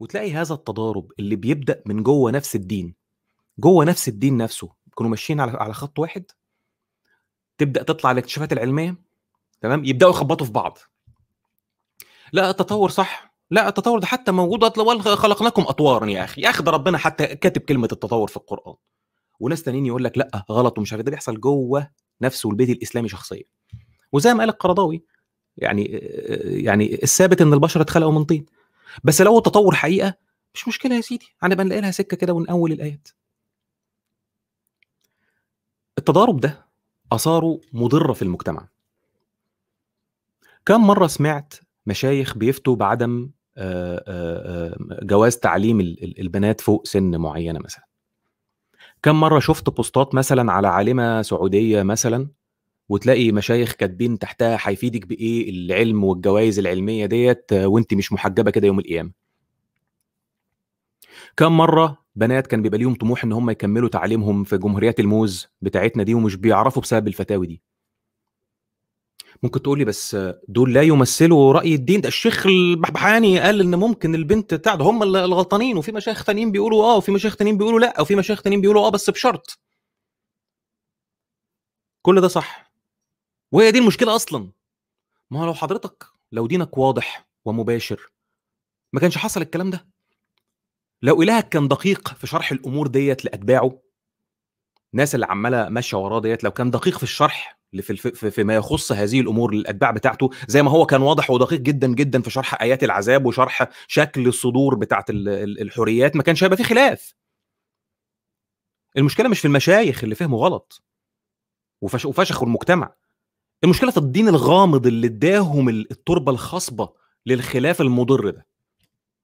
وتلاقي هذا التضارب اللي بيبدأ من جوه نفس الدين جوه نفس الدين نفسه يكونوا ماشيين على على خط واحد تبدأ تطلع الاكتشافات العلمية تمام؟ يبدأوا يخبطوا في بعض. لا التطور صح. لا التطور ده حتى موجود خلقناكم أطوارا يا أخي. يا أخي ده ربنا حتى كاتب كلمة التطور في القرآن. وناس تانيين يقول لك لا غلط ومش عارف ده بيحصل جوه نفسه البيت الإسلامي شخصيا. وزي ما قال القرضاوي يعني يعني الثابت إن البشر اتخلقوا من طين. بس لو التطور حقيقة مش مشكلة يا سيدي. هنبقى نلاقي لها سكة كده ونأول الآيات. التضارب ده آثاره مضرة في المجتمع. كم مرة سمعت مشايخ بيفتوا بعدم جواز تعليم البنات فوق سن معينة مثلا؟ كم مرة شفت بوستات مثلا على عالمة سعودية مثلا وتلاقي مشايخ كاتبين تحتها هيفيدك بإيه العلم والجوائز العلمية ديت وأنت مش محجبة كده يوم القيامة. كم مرة بنات كان بيبقى ليهم طموح إن هم يكملوا تعليمهم في جمهوريات الموز بتاعتنا دي ومش بيعرفوا بسبب الفتاوي دي. ممكن تقولي بس دول لا يمثلوا رأي الدين؟ ده الشيخ البحبحاني قال إن ممكن البنت بتاع ده هم الغلطانين وفي مشايخ تانيين بيقولوا آه وفي مشايخ تانيين بيقولوا لأ وفي مشايخ تانيين بيقولوا آه بس بشرط. كل ده صح. وهي دي المشكلة أصلا. ما لو حضرتك لو دينك واضح ومباشر ما كانش حصل الكلام ده؟ لو إلهك كان دقيق في شرح الأمور ديت لأتباعه الناس اللي عمالة ماشية وراه ديت لو كان دقيق في الشرح في, في فيما يخص هذه الأمور للأتباع بتاعته زي ما هو كان واضح ودقيق جدا جدا في شرح آيات العذاب وشرح شكل الصدور بتاعت الحريات ما كانش هيبقى في خلاف. المشكلة مش في المشايخ اللي فهموا غلط وفشخوا المجتمع. المشكلة في الدين الغامض اللي اداهم التربة الخصبه للخلاف المضر ده.